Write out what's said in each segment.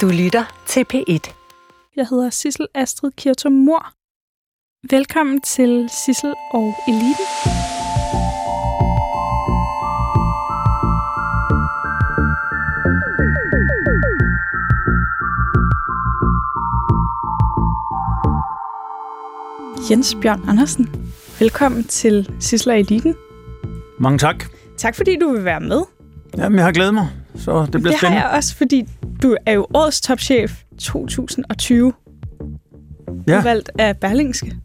Du lytter til P1. Jeg hedder Sissel Astrid Kirtum Mor. Velkommen til Sissel og Eliten. Jens Bjørn Andersen, velkommen til Sissel og Eliten. Mange tak. Tak fordi du vil være med. Jamen, jeg har glædet mig, så det bliver det spændende. har jeg også, fordi du er jo årets topchef 2020. Ja. Valgt af Berlingske.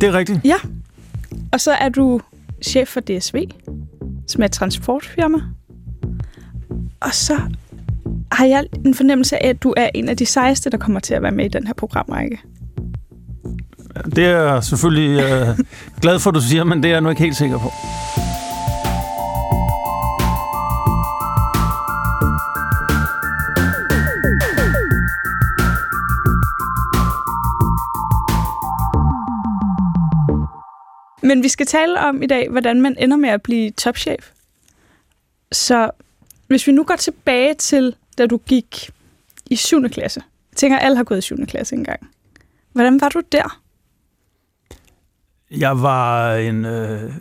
Det er rigtigt. Ja. Og så er du chef for DSV, som er et transportfirma. Og så har jeg en fornemmelse af, at du er en af de sejeste, der kommer til at være med i den her programrække. Det er jeg selvfølgelig øh, glad for, at du siger, men det er jeg nu ikke helt sikker på. Men vi skal tale om i dag, hvordan man ender med at blive topchef. Så hvis vi nu går tilbage til, da du gik i 7. klasse. Jeg tænker, at alle har gået i 7. klasse engang. Hvordan var du der? Jeg var en, øh,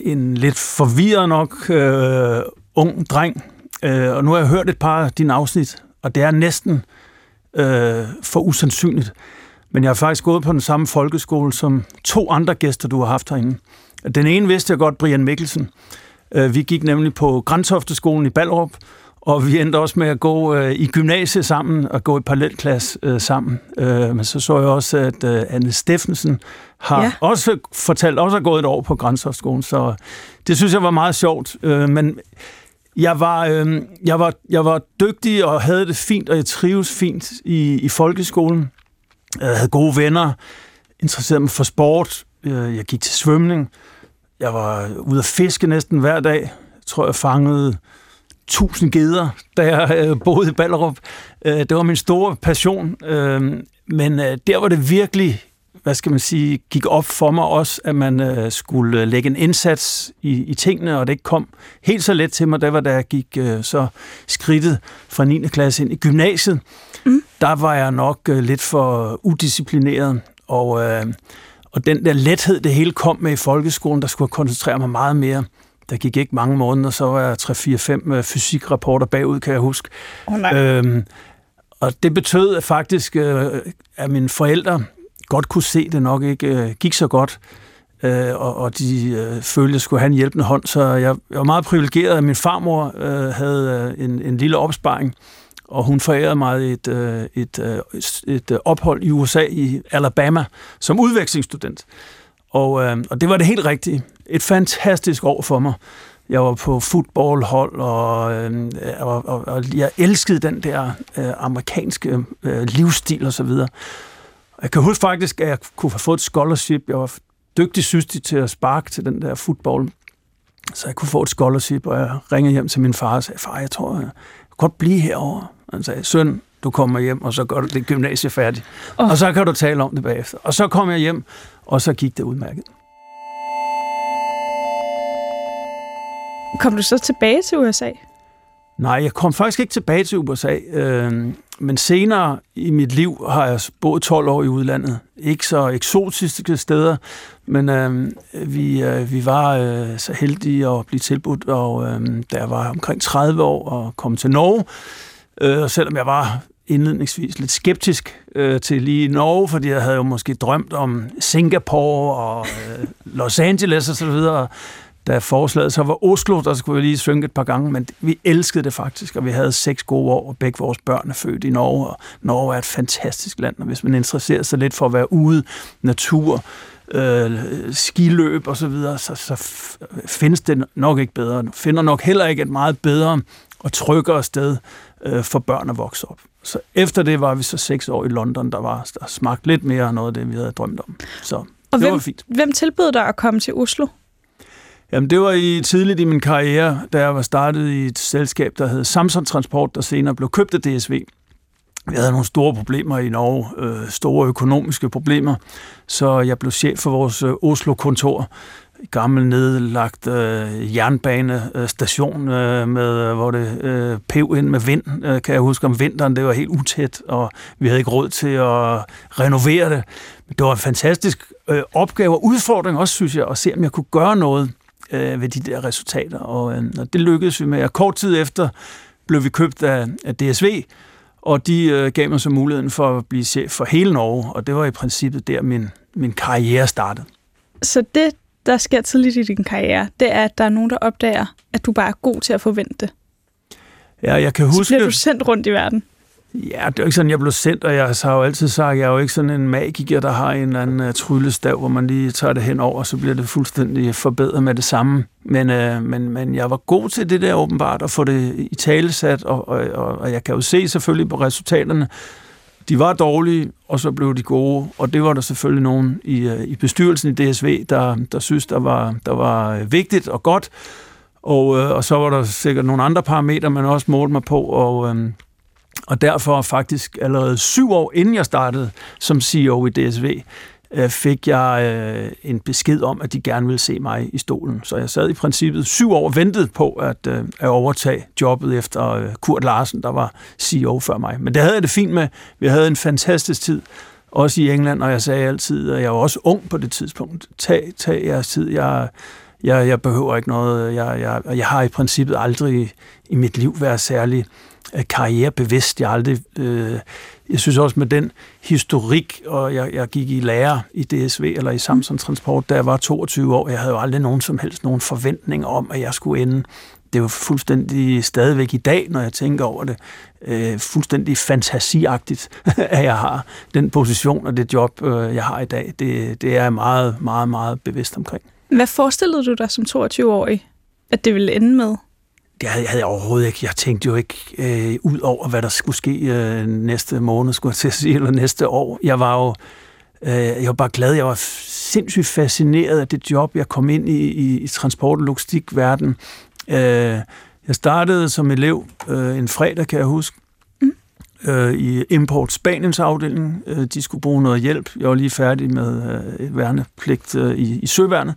en lidt forvirret nok øh, ung dreng, øh, og nu har jeg hørt et par af dine afsnit, og det er næsten øh, for usandsynligt. Men jeg har faktisk gået på den samme folkeskole som to andre gæster, du har haft herinde. Den ene vidste jeg godt, Brian Mikkelsen. Øh, vi gik nemlig på Grænshofteskolen i Ballerup, og vi endte også med at gå øh, i gymnasiet sammen og gå i parallelklasse øh, sammen. Øh, men så så jeg også, at øh, Anne Steffensen har Ja. også fortalt, også har gået et år på Grænshofteskolen, så det synes jeg var meget sjovt. Øh, men jeg var, øh, jeg, var, jeg var dygtig og havde det fint, og jeg trives fint i, i folkeskolen. Øh, jeg havde gode venner, interesserede mig for sport. Øh, jeg gik til svømning. Jeg var ude at fiske næsten hver dag. Jeg tror, jeg fangede tusind geder, da jeg øh, boede i Ballerup. Det var min store passion. Men der var det virkelig, hvad skal man sige, gik op for mig også, at man øh, skulle lægge en indsats i, i tingene, og det ikke kom helt så let til mig. Det var, da jeg gik øh, så skridtet fra 9. klasse ind i gymnasiet. Mm. Der var jeg nok øh, lidt for udisciplineret, og, øh, og den der lethed, det hele kom med i folkeskolen, der skulle jeg koncentrere mig meget mere. Der gik ikke mange måneder, så var jeg 3-4-5 øh, fysikrapporter bagud, kan jeg huske. Oh, nej. Øhm, og det betød at faktisk, øh, at mine forældre godt kunne se, det nok ikke øh, gik så godt, øh, og, og de øh, følte, at jeg skulle have en hjælpende hånd. Så jeg, jeg var meget privilegeret, at min farmor øh, havde øh, en, en lille opsparing, og hun forærede mig et, øh, et, øh, et, et ophold i USA, i Alabama, som udvekslingsstudent. Og, øh, og det var det helt rigtige. Et fantastisk år for mig. Jeg var på fodboldhold, og, øh, og, og, og jeg elskede den der øh, amerikanske øh, livsstil og så videre. Jeg kan huske faktisk, at jeg kunne have fået et scholarship. Jeg var dygtig systig til at sparke til den der fodbold. Så jeg kunne få et scholarship, og jeg ringede hjem til min far og sagde, far, jeg tror, jeg godt blive herovre. Og han sagde, søn, du kommer hjem, og så gør du det gymnasie færdigt. Oh. Og så kan du tale om det bagefter. Og så kom jeg hjem, og så gik det udmærket. Kom du så tilbage til USA? Nej, jeg kom faktisk ikke tilbage til USA, øh, men senere i mit liv har jeg boet 12 år i udlandet. Ikke så eksotiske steder, men øh, vi, øh, vi var øh, så heldige at blive tilbudt, og øh, da jeg var omkring 30 år og kom til Norge, øh, og selvom jeg var indledningsvis lidt skeptisk øh, til lige Norge, fordi jeg havde jo måske drømt om Singapore og øh, Los Angeles og så videre, da forslaget så var Oslo, der skulle vi lige synge et par gange, men vi elskede det faktisk, og vi havde seks gode år, og begge vores børn er født i Norge, og Norge er et fantastisk land, og hvis man interesserer sig lidt for at være ude, natur, øh, skiløb og så videre, så, så findes det nok ikke bedre. Finder nok heller ikke et meget bedre og tryggere sted øh, for børn at vokse op. Så efter det var vi så seks år i London, der var der smagte lidt mere af noget af det, vi havde drømt om. Så Og det hvem, var fint. hvem tilbød dig at komme til Oslo? Jamen, det var i tidligt i min karriere, da jeg var startet i et selskab, der hed Samsung Transport, der senere blev købt af DSV. Vi havde nogle store problemer i Norge, øh, store økonomiske problemer, så jeg blev chef for vores øh, Oslo-kontor gammel nedlagt øh, jernbanestation, øh, med, øh, hvor det øh, pev ind med vind, øh, kan jeg huske om vinteren, det var helt utæt, og vi havde ikke råd til at renovere det. Men det var en fantastisk øh, opgave og udfordring også, synes jeg, at se, om jeg kunne gøre noget øh, ved de der resultater, og, øh, og det lykkedes vi med. Og kort tid efter blev vi købt af, af DSV, og de øh, gav mig så muligheden for at blive chef for hele Norge, og det var i princippet der, min, min karriere startede. Så det, der sker tidligt i din karriere, det er, at der er nogen, der opdager, at du bare er god til at forvente. Ja, jeg kan huske... Så bliver du sendt rundt i verden. Ja, det er jo ikke sådan, jeg blev sendt, og jeg har jo altid sagt, at jeg er jo ikke sådan en magiker, der har en eller anden uh, tryllestav, hvor man lige tager det hen over, og så bliver det fuldstændig forbedret med det samme. Men, uh, men, men jeg var god til det der åbenbart, at få det i talesat, og, og, og, og jeg kan jo se selvfølgelig på resultaterne, de var dårlige, og så blev de gode, og det var der selvfølgelig nogen i, uh, i bestyrelsen i DSV, der, der synes, der var, der var vigtigt og godt, og, uh, og så var der sikkert nogle andre parametre, man også målte mig på, og... Uh, og derfor faktisk allerede syv år inden jeg startede som CEO i DSV, øh, fik jeg øh, en besked om, at de gerne ville se mig i stolen. Så jeg sad i princippet syv år og ventede på at, øh, at overtage jobbet efter øh, Kurt Larsen, der var CEO før mig. Men det havde jeg det fint med. Vi havde en fantastisk tid, også i England, og jeg sagde altid, at jeg var også ung på det tidspunkt. Tag, tag jeres tid. Jeg, jeg, jeg behøver ikke noget. Jeg, jeg, jeg har i princippet aldrig i mit liv været særlig karrierebevidst. Jeg aldrig... Øh, jeg synes også med den historik, og jeg, jeg gik i lærer i DSV eller i Samsung Transport, da jeg var 22 år. Jeg havde jo aldrig nogen som helst nogen forventning om, at jeg skulle ende. Det er jo fuldstændig stadigvæk i dag, når jeg tænker over det, øh, fuldstændig fantasiagtigt, at jeg har den position og det job, øh, jeg har i dag. Det, det er jeg meget, meget, meget bevidst omkring. Hvad forestillede du dig som 22-årig, at det ville ende med? Det havde, jeg havde overhovedet ikke. Jeg tænkte jo ikke øh, ud over, hvad der skulle ske øh, næste måned, skulle jeg til at sige, eller næste år. Jeg var jo øh, jeg var bare glad. Jeg var sindssygt fascineret af det job, jeg kom ind i, i, i transport- og logistikverden. Øh, jeg startede som elev øh, en fredag, kan jeg huske, mm. øh, i Import Spaniens afdeling. Øh, de skulle bruge noget hjælp. Jeg var lige færdig med øh, værnepligt øh, i, i søværnet.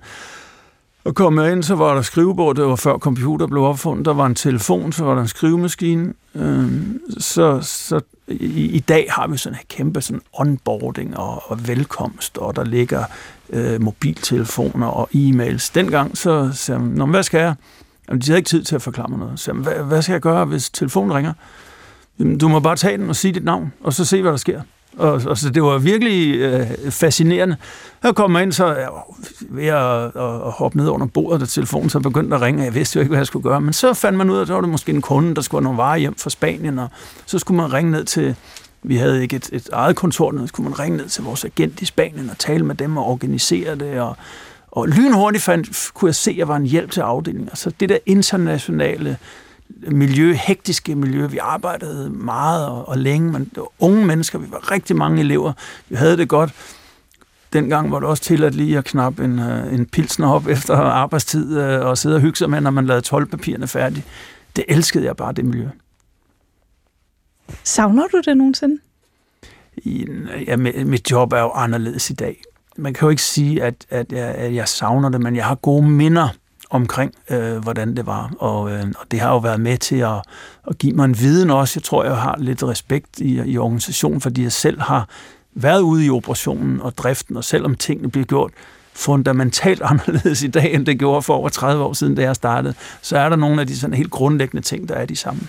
Og kom jeg ind, så var der skrivebord, det var før computer blev opfundet, der var en telefon, så var der en skrivemaskine. Øh, så så i, i dag har vi sådan en kæmpe sådan onboarding og, og velkomst, og der ligger øh, mobiltelefoner og e-mails. Dengang så sagde man, hvad skal jeg? Jamen, de havde ikke tid til at forklare mig noget. Så hvad, hvad skal jeg gøre, hvis telefonen ringer? Jamen, du må bare tage den og sige dit navn, og så se, hvad der sker. Og, og så det var virkelig øh, fascinerende. Jeg kom ind, så jeg var ved at, at, at hoppe ned under bordet, da telefonen så begyndte at ringe. Jeg vidste jo ikke, hvad jeg skulle gøre. Men så fandt man ud af, at det var det måske en kunde, der skulle have nogle varer hjem fra Spanien, og så skulle man ringe ned til, vi havde ikke et, et eget kontor, så skulle man ringe ned til vores agent i Spanien og tale med dem og organisere det. Og, og lynhurtigt fandt, kunne jeg se, at jeg var en hjælp til afdelingen. Altså det der internationale miljø, hektiske miljø. Vi arbejdede meget og, og længe, men det var unge mennesker, vi var rigtig mange elever. Vi havde det godt. Dengang var det også tilladt lige at knappe en, øh, en pilsner op efter arbejdstid øh, og sidde og hygge sig med, når man lavede 12 papirerne færdige. Det elskede jeg bare, det miljø. Savner du det nogensinde? Ja, mit job er jo anderledes i dag. Man kan jo ikke sige, at, at, jeg, at jeg savner det, men jeg har gode minder omkring, øh, hvordan det var. Og, øh, og det har jo været med til at, at give mig en viden også. Jeg tror, jeg har lidt respekt i, i organisationen, fordi jeg selv har været ude i operationen og driften, og selvom tingene bliver gjort fundamentalt anderledes i dag, end det gjorde for over 30 år siden, da jeg startede, så er der nogle af de sådan helt grundlæggende ting, der er de samme.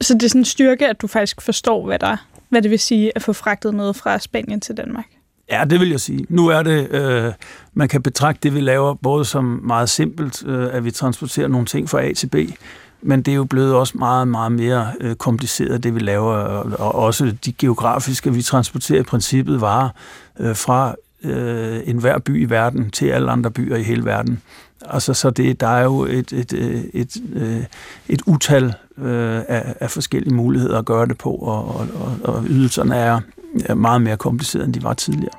Så det er sådan en styrke, at du faktisk forstår, hvad, der, hvad det vil sige at få fragtet noget fra Spanien til Danmark? Ja, det vil jeg sige. Nu er det, øh, man kan betragte det, vi laver, både som meget simpelt, øh, at vi transporterer nogle ting fra A til B, men det er jo blevet også meget, meget mere øh, kompliceret, det vi laver, og, og også de geografiske, vi transporterer i princippet varer øh, fra øh, enhver by i verden til alle andre byer i hele verden. Altså, så det, der er jo et, et, øh, et, et, et utal øh, af, af forskellige muligheder at gøre det på, og, og, og ydelserne er meget mere komplicerede, end de var tidligere.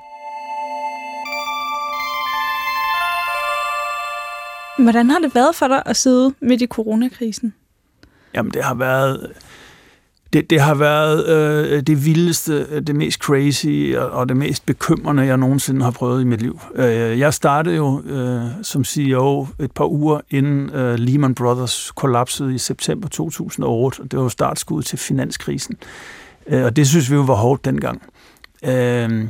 Hvordan har det været for dig at sidde midt i coronakrisen? Jamen, det har været... det, det har været øh, det vildeste, det mest crazy og, og det mest bekymrende, jeg nogensinde har prøvet i mit liv. Øh, jeg startede jo øh, som CEO et par uger inden øh, Lehman Brothers kollapsede i september 2008. Det var jo startskud til finanskrisen. Øh, Øh, og det synes vi jo var hårdt dengang. Øh,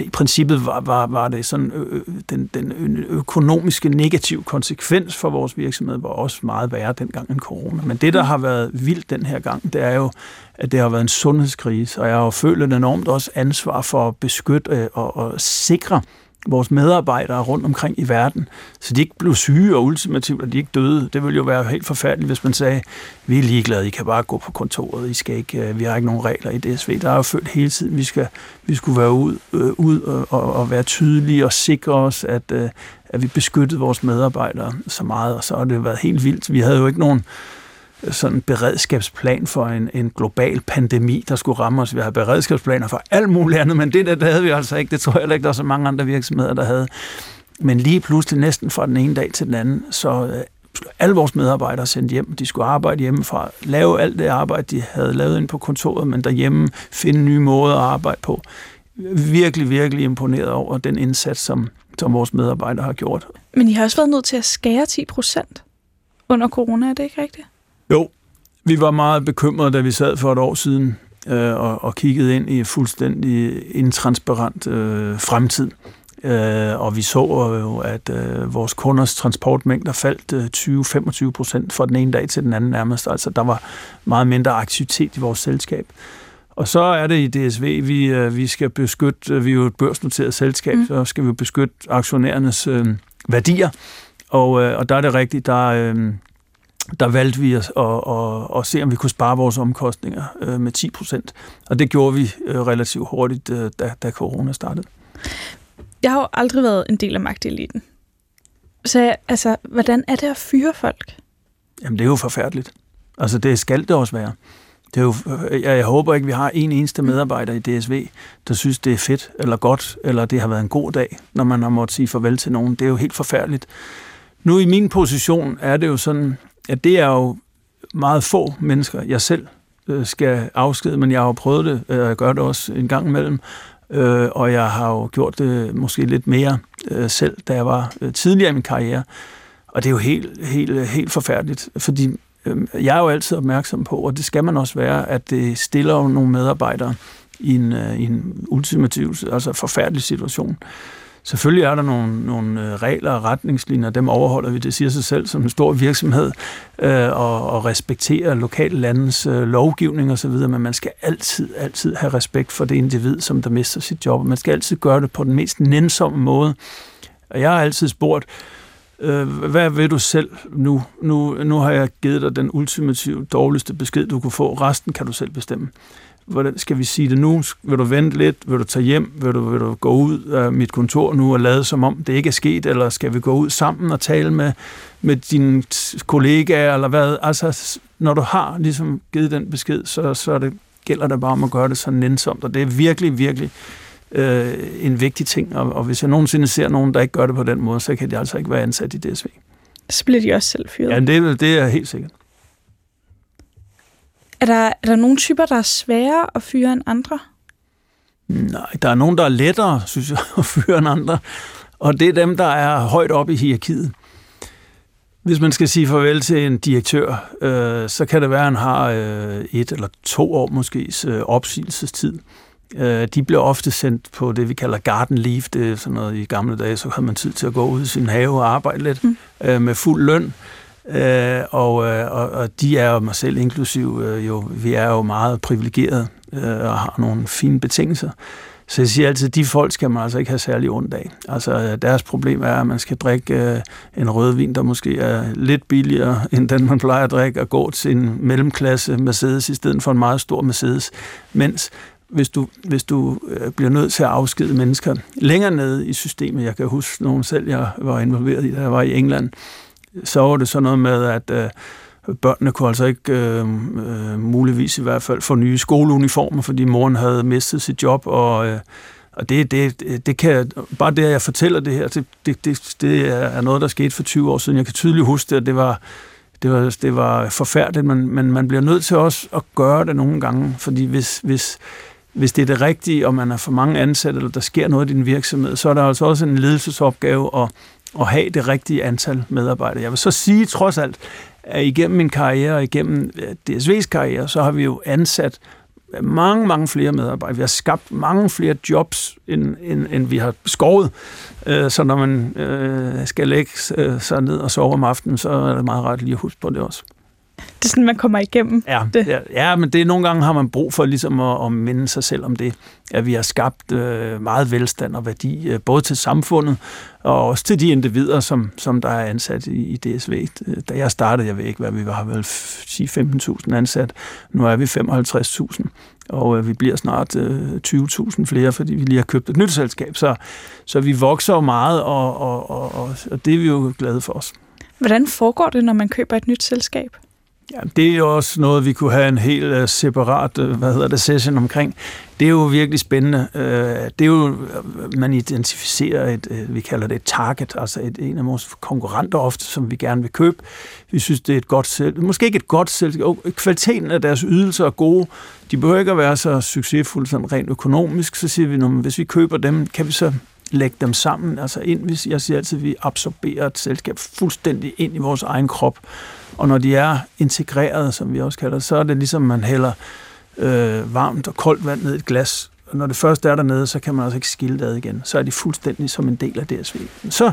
i princippet var, var, var det sådan, ø, den, den økonomiske negative konsekvens for vores virksomhed var også meget værre dengang end corona. Men det, der har været vildt den her gang, det er jo, at det har været en sundhedskrise, og jeg har jo følt et enormt også ansvar for at beskytte og, og sikre vores medarbejdere rundt omkring i verden, så de ikke blev syge og ultimativt, at de ikke døde. Det ville jo være helt forfærdeligt, hvis man sagde, vi er ligeglade, I kan bare gå på kontoret, I skal ikke, øh, vi har ikke nogen regler i DSV. Der er jo følt hele tiden, vi, skal, vi skulle være ud, øh, ud og, og være tydelige og sikre os, at, øh, at vi beskyttede vores medarbejdere så meget, og så har det været helt vildt. Vi havde jo ikke nogen sådan beredskabsplan for en, en global pandemi, der skulle ramme os. Vi har beredskabsplaner for alt muligt andet, men det der, der havde vi altså ikke. Det tror jeg ikke, der var så mange andre virksomheder, der havde. Men lige pludselig, næsten fra den ene dag til den anden, så øh, alle vores medarbejdere sendt hjem. De skulle arbejde hjemmefra, lave alt det arbejde, de havde lavet ind på kontoret, men derhjemme finde nye måder at arbejde på. Virkelig, virkelig imponeret over den indsats, som, som vores medarbejdere har gjort. Men I har også været nødt til at skære 10 procent under corona, er det ikke rigtigt? Jo, vi var meget bekymrede, da vi sad for et år siden øh, og, og kiggede ind i fuldstændig intransparent øh, fremtid. Øh, og vi så jo, at øh, vores kunders transportmængder faldt øh, 20-25 procent fra den ene dag til den anden nærmest. Altså, der var meget mindre aktivitet i vores selskab. Og så er det i DSV, vi, øh, vi skal beskytte, vi er jo et børsnoteret selskab, mm. så skal vi beskytte aktionærernes øh, værdier. Og, øh, og der er det rigtigt, der, øh, der valgte vi at, at, at, at se, om vi kunne spare vores omkostninger øh, med 10 procent. Og det gjorde vi øh, relativt hurtigt, øh, da, da corona startede. Jeg har jo aldrig været en del af magteliten. Så altså, hvordan er det at fyre folk? Jamen, det er jo forfærdeligt. Altså, det skal det også være. Det er jo, jeg, jeg håber ikke, vi har en eneste medarbejder i DSV, der synes, det er fedt eller godt, eller det har været en god dag, når man har måttet sige farvel til nogen. Det er jo helt forfærdeligt. Nu i min position er det jo sådan, at det er jo meget få mennesker, jeg selv øh, skal afskede, men jeg har jo prøvet det, øh, og jeg gør det også en gang imellem, øh, og jeg har jo gjort det måske lidt mere øh, selv, da jeg var øh, tidligere i min karriere. Og det er jo helt, helt, helt forfærdeligt, fordi øhm, jeg er jo altid opmærksom på, og det skal man også være, at det stiller jo nogle medarbejdere i en, øh, i en ultimativ, altså forfærdelig situation. Selvfølgelig er der nogle, nogle øh, regler og retningslinjer, dem overholder vi, det siger sig selv, som en stor virksomhed, øh, og, og respektere lokale landes øh, lovgivning osv., men man skal altid, altid have respekt for det individ, som der mister sit job, man skal altid gøre det på den mest nænsomme måde. Og jeg har altid spurgt, øh, hvad vil du selv nu? nu? Nu har jeg givet dig den ultimative dårligste besked, du kunne få. Resten kan du selv bestemme hvordan skal vi sige det nu? Vil du vente lidt? Vil du tage hjem? Vil du, vil du gå ud af mit kontor nu og lade som om det ikke er sket? Eller skal vi gå ud sammen og tale med, med dine kollegaer? Eller hvad? Altså, når du har ligesom givet den besked, så, så det, gælder det bare om at gøre det så nænsomt. Og det er virkelig, virkelig øh, en vigtig ting. Og, og hvis jeg nogensinde ser nogen, der ikke gør det på den måde, så kan de altså ikke være ansat i DSV. Så bliver de også selv fyret. Ja, det, det er helt sikkert. Er der, er der nogle typer, der er sværere at fyre end andre? Nej, der er nogen, der er lettere, synes jeg, at fyre end andre. Og det er dem, der er højt oppe i hierarkiet. Hvis man skal sige farvel til en direktør, øh, så kan det være, at han har øh, et eller to år måske øh, opsigelsestid. Øh, de bliver ofte sendt på det, vi kalder garden leave. Det er sådan noget i gamle dage, så har man tid til at gå ud i sin have og arbejde lidt mm. øh, med fuld løn. Øh, og, øh, og, og de er jo mig selv inklusiv, øh, jo, vi er jo meget privilegerede øh, og har nogle fine betingelser. Så jeg siger altid, at de folk skal man altså ikke have særlig ondt af. Altså øh, deres problem er, at man skal drikke øh, en rødvin, der måske er lidt billigere end den, man plejer at drikke, og gå til en mellemklasse Mercedes i stedet for en meget stor Mercedes. Mens hvis du, hvis du øh, bliver nødt til at afskede mennesker længere nede i systemet, jeg kan huske nogen selv, jeg var involveret i, da jeg var i England, så var det sådan noget med, at øh, børnene kunne altså ikke øh, øh, muligvis i hvert fald få nye skoleuniformer, fordi moren havde mistet sit job, og, øh, og det, det, det kan, bare det, at jeg fortæller det her, det, det, det, det er noget, der skete for 20 år siden. Jeg kan tydeligt huske det, at det var, det var, det var forfærdeligt, men, men man bliver nødt til også at gøre det nogle gange, fordi hvis, hvis, hvis det er det rigtige, og man er for mange ansatte, eller der sker noget i din virksomhed, så er der altså også en ledelsesopgave at, at have det rigtige antal medarbejdere. Jeg vil så sige trods alt, at igennem min karriere og igennem øh, DSV's karriere, så har vi jo ansat mange, mange flere medarbejdere. Vi har skabt mange flere jobs, end, end, end vi har skåret. Øh, så når man øh, skal lægge sig ned og sove om aftenen, så er det meget rart lige at huske på det også. Det er sådan, man kommer igennem ja, det. Ja, ja, men det er nogle gange har man brug for ligesom at, at minde sig selv om det, at vi har skabt øh, meget velstand og værdi, øh, både til samfundet og også til de individer, som, som der er ansat i, i DSV. Da jeg startede, jeg ved ikke, hvad vi var, vel 10-15.000 ansat. Nu er vi 55.000, og øh, vi bliver snart øh, 20.000 flere, fordi vi lige har købt et nyt selskab. Så, så vi vokser jo meget, og, og, og, og, og det er vi jo glade for os. Hvordan foregår det, når man køber et nyt selskab? Ja, det er jo også noget, vi kunne have en helt uh, øh, separat uh, hvad hedder det, session omkring. Det er jo virkelig spændende. Uh, det er jo, man identificerer et, uh, vi kalder det et target, altså et, en af vores konkurrenter ofte, som vi gerne vil købe. Vi synes, det er et godt selv, måske ikke et godt selv, kvaliteten af deres ydelser er gode. De behøver ikke at være så succesfulde sådan rent økonomisk. Så siger vi, når, hvis vi køber dem, kan vi så lægge dem sammen, altså ind, hvis jeg siger altid, at vi absorberer et selskab fuldstændig ind i vores egen krop. Og når de er integreret, som vi også kalder det, så er det ligesom, man hælder øh, varmt og koldt vand ned i et glas. Og når det først er dernede, så kan man altså ikke skille det ad igen. Så er de fuldstændig som en del af DSV. Så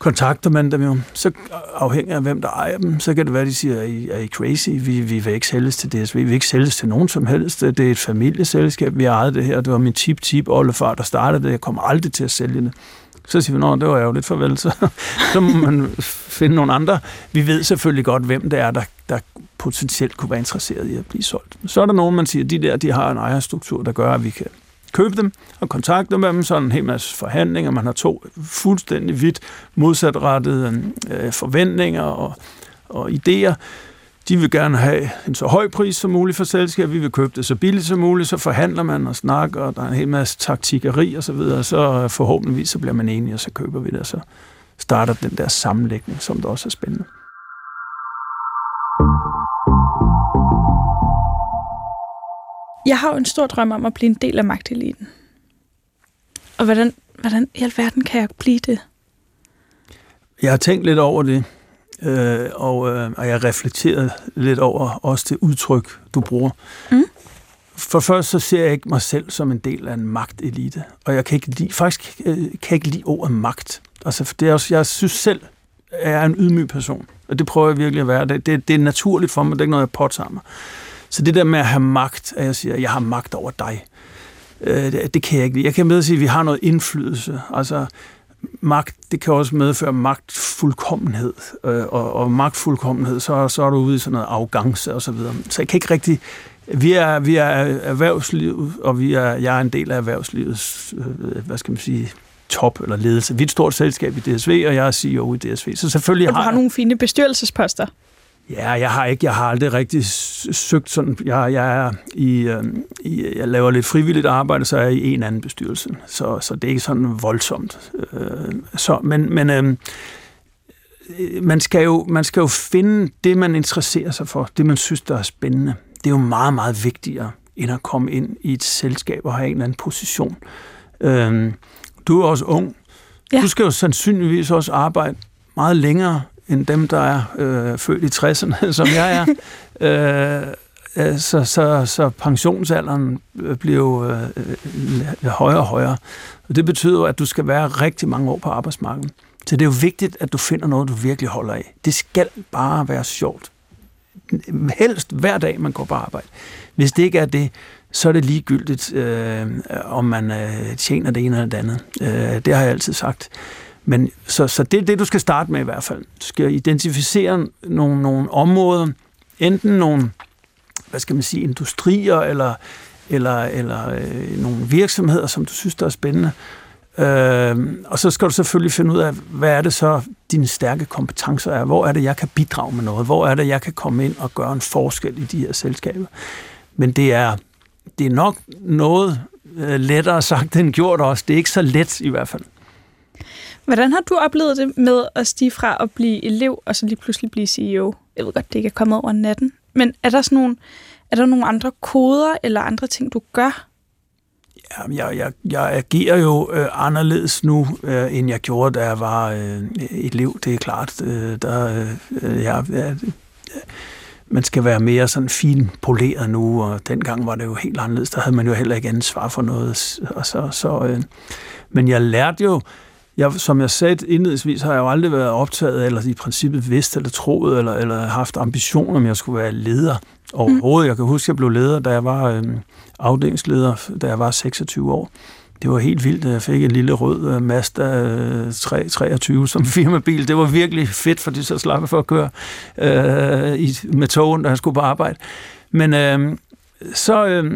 kontakter man dem jo, så afhængig af hvem der ejer dem, så kan det være, de siger, er I, er I crazy? Vi, vi vil ikke sælges til DSV, vi vil ikke sælges til nogen som helst. Det er et familieselskab, vi ejede det her. Det var min tip-tip oldefar, der startede det. Jeg kommer aldrig til at sælge det. Så siger vi, nå, det var jo lidt farvel, så, så må man finde nogle andre. Vi ved selvfølgelig godt, hvem det er, der, der potentielt kunne være interesseret i at blive solgt. Så er der nogen, man siger, de der, de har en ejerstruktur, der gør, at vi kan købe dem og kontakte med dem, så en hel masse forhandlinger. Man har to fuldstændig vidt modsatrettede øh, forventninger og, og idéer. De vil gerne have en så høj pris som muligt for selskabet, vi vil købe det så billigt som muligt, så forhandler man og snakker, og der er en hel masse taktikkeri og så videre, så øh, forhåbentligvis så bliver man enige, og så køber vi det, og så starter den der sammenlægning, som der også er spændende. Jeg har jo en stor drøm om at blive en del af magteliten. Og hvordan, hvordan i alverden kan jeg blive det? Jeg har tænkt lidt over det, øh, og, øh, og jeg reflekteret lidt over også det udtryk, du bruger. Mm. For først så ser jeg ikke mig selv som en del af en magtelite, og jeg kan ikke lide, faktisk øh, kan jeg ikke lide ordet magt. Altså, for det er også, jeg synes selv, at jeg er en ydmyg person, og det prøver jeg virkelig at være. Det, det, det er naturligt for mig, det er ikke noget, jeg påtager mig. Så det der med at have magt, at jeg siger, at jeg har magt over dig, øh, det, det kan jeg ikke lide. Jeg kan med sige, at vi har noget indflydelse. Altså, magt, det kan også medføre magtfuldkommenhed, øh, og, og magtfuldkommenhed, så, så er du ude i sådan noget arrogance og så videre. Så jeg kan ikke rigtig... Vi er, vi er erhvervslivet, og vi er, jeg er en del af erhvervslivets, øh, hvad skal man sige, top eller ledelse. Vi er et stort selskab i DSV, og jeg er CEO i DSV. Så selvfølgelig og du har, har nogle fine bestyrelsesposter. Ja, jeg har ikke, jeg har aldrig rigtig søgt sådan, jeg, jeg er i, øh, i, jeg laver lidt frivilligt arbejde, så er jeg i en anden bestyrelse, så, så det er ikke sådan voldsomt. Øh, så, men men øh, man, skal jo, man skal jo finde det, man interesserer sig for, det man synes, der er spændende. Det er jo meget, meget vigtigere, end at komme ind i et selskab og have en eller anden position. Øh, du er også ung. Ja. Du skal jo sandsynligvis også arbejde meget længere end dem, der er øh, født i 60'erne, som jeg er. Øh, øh, så, så, så pensionsalderen øh, bliver jo øh, øh, højere og højere. Og det betyder at du skal være rigtig mange år på arbejdsmarkedet. Så det er jo vigtigt, at du finder noget, du virkelig holder af. Det skal bare være sjovt. Helst hver dag, man går på arbejde. Hvis det ikke er det, så er det ligegyldigt, øh, om man øh, tjener det ene eller det andet. Øh, det har jeg altid sagt. Men, så, så det er det, du skal starte med i hvert fald. Du skal identificere nogle, nogle områder, enten nogle, hvad skal man sige, industrier eller, eller, eller øh, nogle virksomheder, som du synes, der er spændende. Øh, og så skal du selvfølgelig finde ud af, hvad er det så, dine stærke kompetencer er. Hvor er det, jeg kan bidrage med noget? Hvor er det, jeg kan komme ind og gøre en forskel i de her selskaber? Men det er, det er nok noget øh, lettere sagt end gjort også. Det er ikke så let i hvert fald. Hvordan har du oplevet det med at stige fra at blive elev, og så lige pludselig blive CEO? Jeg ved godt, det ikke er kommet over natten. Men er der sådan nogle, er der nogle andre koder eller andre ting, du gør? Jamen, jeg, jeg, jeg agerer jo øh, anderledes nu, øh, end jeg gjorde, da jeg var øh, elev. Det er klart. Øh, der, øh, jeg, jeg, man skal være mere sådan fin poleret nu, og dengang var det jo helt anderledes. Der havde man jo heller ikke ansvar for noget. Og så, så, øh, men jeg lærte jo, jeg, som jeg sagde indledningsvis, har jeg jo aldrig været optaget, eller i princippet vidst eller troet, eller, eller haft ambitioner om, jeg skulle være leder overhovedet. Mm. Jeg kan huske, at jeg blev leder, da jeg var øh, afdelingsleder, da jeg var 26 år. Det var helt vildt, at jeg fik en lille rød uh, Mazda 323 som firmabil. Det var virkelig fedt, fordi så slap jeg for at køre uh, i, med togen, da jeg skulle på arbejde. Men uh, så, uh,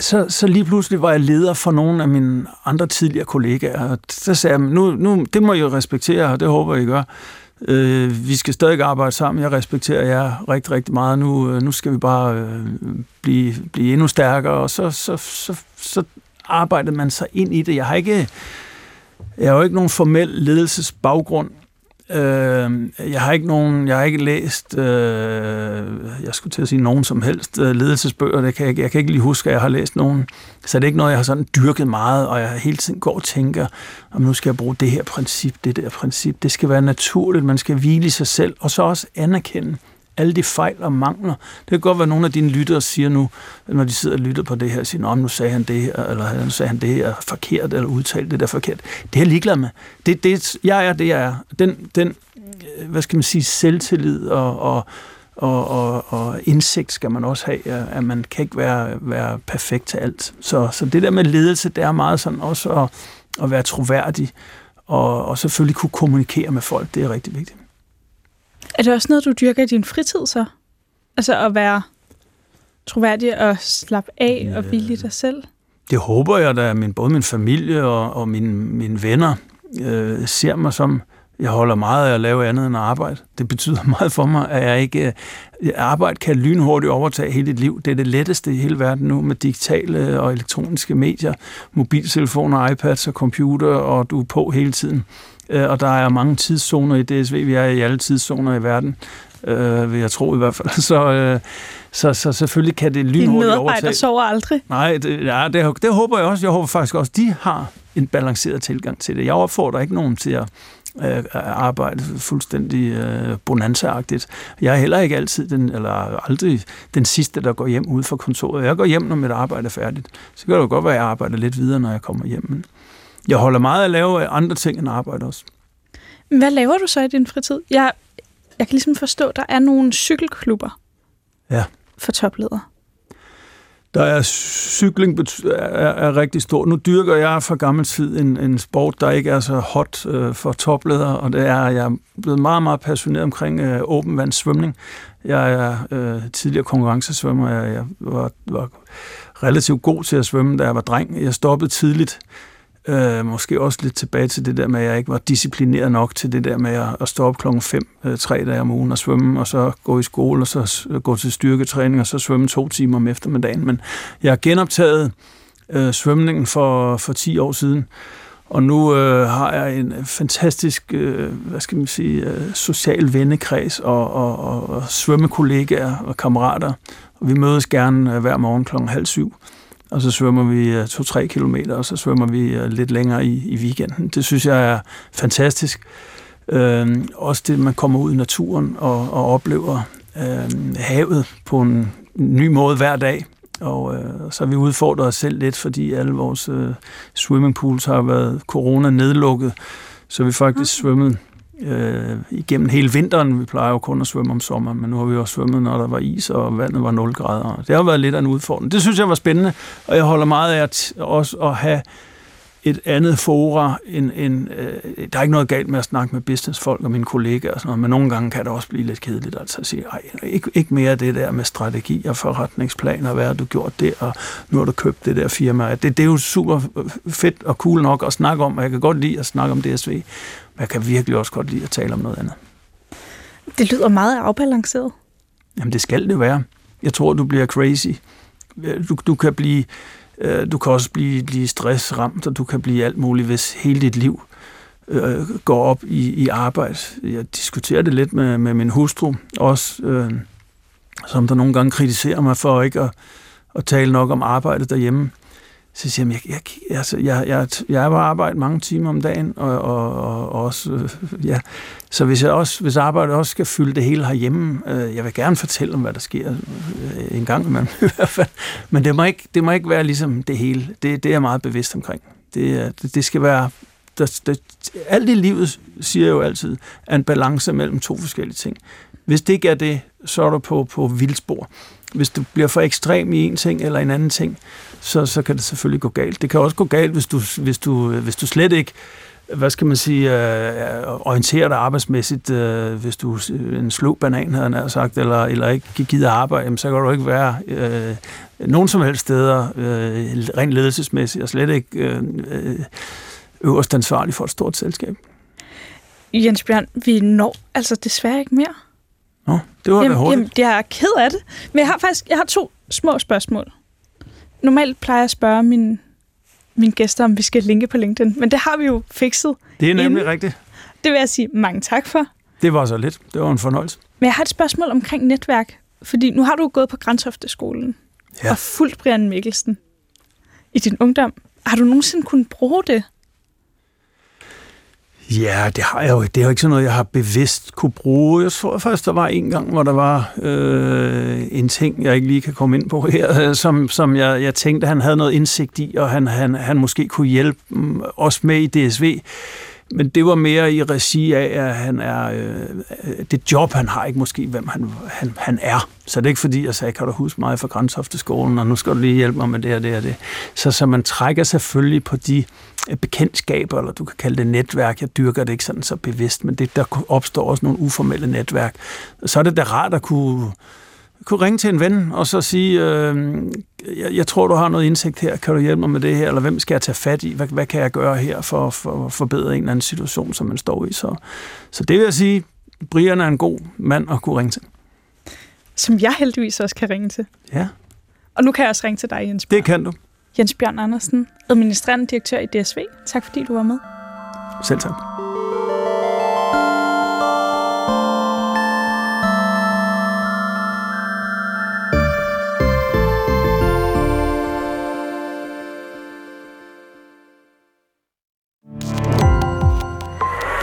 så, så lige pludselig var jeg leder for nogle af mine andre tidligere kollegaer. Og så sagde jeg, nu, nu, det må I jo respektere, og det håber I gør. Øh, vi skal stadig arbejde sammen. Jeg respekterer jer rigtig, rigtig meget. Nu, øh, nu skal vi bare øh, blive, blive endnu stærkere. Og så, så, så, så arbejdede man sig ind i det. Jeg har ikke, jeg har jo ikke nogen formel ledelsesbaggrund. Øh, jeg har ikke nogen, jeg har ikke læst, øh, jeg skulle til at sige nogen som helst øh, ledelsesbøger, det kan jeg, jeg kan ikke lige huske, at jeg har læst nogen. Så det er ikke noget, jeg har sådan dyrket meget, og jeg hele tiden går og tænker, om nu skal jeg bruge det her princip, det der princip. Det skal være naturligt, man skal hvile i sig selv, og så også anerkende, alle de fejl og mangler. Det kan godt være, at nogle af dine lyttere siger nu, når de sidder og lytter på det her, siger, nu sagde han det her, eller nu sagde han det her forkert, eller udtalte det der forkert. Det er jeg ligeglad med. Det, det, jeg er det, jeg er. Den, den øh, hvad skal man sige, selvtillid og, og, og, og, og indsigt skal man også have, at man kan ikke være, være perfekt til alt. Så, så det der med ledelse, det er meget sådan også at, at være troværdig, og, og selvfølgelig kunne kommunikere med folk, det er rigtig vigtigt. Er det også noget, du dyrker i din fritid så? Altså at være troværdig og slappe af ja. og hvile i dig selv? Det håber jeg da, min, både min familie og, og mine, mine venner øh, ser mig som, jeg holder meget af at lave andet end at arbejde. Det betyder meget for mig, at jeg ikke... Øh, arbejde kan lynhurtigt overtage hele dit liv. Det er det letteste i hele verden nu med digitale og elektroniske medier, mobiltelefoner, iPads og computer, og du er på hele tiden. Øh, og der er mange tidszoner i DSV. Vi er i alle tidszoner i verden, øh, vil jeg tro i hvert fald. Så, øh, så, så selvfølgelig kan det lynhurtigt overtage. Dine medarbejdere sover aldrig? Nej, det, ja, det, det håber jeg også. Jeg håber faktisk også, de har en balanceret tilgang til det. Jeg opfordrer ikke nogen til at øh, arbejde fuldstændig øh, bonanza-agtigt. Jeg er heller ikke altid den, eller aldrig den sidste, der går hjem ud fra kontoret. Jeg går hjem, når mit arbejde er færdigt. Så kan det jo godt være, at jeg arbejder lidt videre, når jeg kommer hjem. Jeg holder meget af at lave andre ting end arbejde også. Hvad laver du så i din fritid? Jeg, jeg kan ligesom forstå, at der er nogle cykelklubber ja. for topledere. Der er cykling er, er rigtig stor. Nu dyrker jeg for gammel tid en, en sport, der ikke er så hot øh, for topledere, og det er, jeg er blevet meget, meget passioneret omkring øh, åben svømning. Jeg er øh, tidligere konkurrencesvømmer. Jeg, jeg var, var relativt god til at svømme, da jeg var dreng. Jeg stoppede tidligt Øh, måske også lidt tilbage til det der med, at jeg ikke var disciplineret nok til det der med at, stå op klokken 5, øh, tre dage om ugen og svømme, og så gå i skole, og så øh, gå til styrketræning, og så svømme to timer om eftermiddagen. Men jeg har genoptaget øh, svømningen for, for 10 år siden, og nu øh, har jeg en fantastisk, øh, hvad skal man sige, øh, social vennekreds og, og, og, og svømmekollegaer og kammerater. Og vi mødes gerne øh, hver morgen klokken halv syv og så svømmer vi 2-3 øh, kilometer, og så svømmer vi øh, lidt længere i, i weekenden. Det synes jeg er fantastisk. Øh, også det, man kommer ud i naturen og, og oplever øh, havet på en ny måde hver dag. Og øh, så har vi udfordret os selv lidt, fordi alle vores øh, swimmingpools har været corona nedlukket, så vi faktisk okay. svømmet øh, igennem hele vinteren. Vi plejer jo kun at svømme om sommeren, men nu har vi også svømmet, når der var is, og vandet var 0 grader. Det har været lidt af en udfordring. Det synes jeg var spændende, og jeg holder meget af at, også at have et andet fora. End, end, øh, der er ikke noget galt med at snakke med businessfolk og mine kollegaer og sådan noget, men nogle gange kan det også blive lidt kedeligt altså at sige, ej, ikke, ikke mere det der med strategi og forretningsplaner, hvad har du gjort det, og nu har du købt det der firma. Det, det er jo super fedt og cool nok at snakke om, og jeg kan godt lide at snakke om DSV, jeg kan virkelig også godt lide at tale om noget andet. Det lyder meget afbalanceret. Jamen det skal det være. Jeg tror, du bliver crazy. Du, du kan blive Øh, du kan også blive, blive stressramt, og du kan blive alt muligt, hvis hele dit liv øh, går op i, i arbejde. Jeg diskuterer det lidt med, med min hustru også, øh, som der nogle gange kritiserer mig for ikke at, at tale nok om arbejdet derhjemme. Så siger jeg, jeg, jeg, altså, jeg, jeg, jeg er på arbejde mange timer om dagen, og, og, og, og også, øh, ja. Så hvis, jeg også, hvis arbejdet også skal fylde det hele herhjemme, øh, jeg vil gerne fortælle om, hvad der sker øh, en gang imellem i hvert fald. Men det må ikke, det må ikke være ligesom det hele. Det, det er jeg meget bevidst omkring. Det, det, det skal være... Der, der, alt i livet, siger jo altid, er en balance mellem to forskellige ting. Hvis det ikke er det, så er du på, på vildspor. Hvis du bliver for ekstrem i en ting eller en anden ting, så, så kan det selvfølgelig gå galt. Det kan også gå galt, hvis du, hvis du, hvis du slet ikke hvad skal man sige, øh, orienterer dig arbejdsmæssigt, øh, hvis du øh, en slå banan, havde han sagt, eller, eller ikke gider arbejde, jamen, så kan du ikke være øh, nogen som helst steder øh, rent ledelsesmæssigt, og slet ikke øh, øh øverst ansvarlig for et stort selskab. Jens Bjørn, vi når altså desværre ikke mere. Det var jamen, da hurtigt. Jamen, jeg er ked af det. Men jeg har faktisk jeg har to små spørgsmål. Normalt plejer jeg at spørge mine, mine gæster, om vi skal linke på LinkedIn. Men det har vi jo fikset. Det er nemlig inden. rigtigt. Det vil jeg sige mange tak for. Det var så lidt. Det var en fornøjelse. Men jeg har et spørgsmål omkring netværk. Fordi nu har du gået på Grænsofteskolen Ja. og fulgt Brian Mikkelsen i din ungdom. Har du nogensinde kunnet bruge det? Ja, det har jeg jo. Det er jo ikke sådan noget, jeg har bevidst kunne bruge. Jeg tror først, der var en gang, hvor der var øh, en ting, jeg ikke lige kan komme ind på her, øh, som, som jeg, jeg tænkte, han havde noget indsigt i, og han, han, han måske kunne hjælpe mm, os med i DSV. Men det var mere i regi af, at han er, øh, det job, han har, ikke måske, hvem han, han, han er. Så det er ikke fordi, jeg sagde, kan du huske mig fra Grænsofteskolen, og nu skal du lige hjælpe mig med det og det og det. Så, så man trækker selvfølgelig på de øh, bekendtskaber, eller du kan kalde det netværk. Jeg dyrker det ikke sådan så bevidst, men det, der opstår også nogle uformelle netværk. Så er det da rart at kunne, kunne ringe til en ven og så sige, øh, jeg, jeg tror, du har noget indsigt her, kan du hjælpe mig med det her, eller hvem skal jeg tage fat i, hvad, hvad kan jeg gøre her for, for at forbedre en eller anden situation, som man står i. Så, så det vil jeg sige, Brian er en god mand at kunne ringe til. Som jeg heldigvis også kan ringe til. Ja, Og nu kan jeg også ringe til dig, Jens Bjørn. det kan du. Jens Bjørn Andersen, administrerende direktør i DSV. Tak fordi du var med. Selv tak.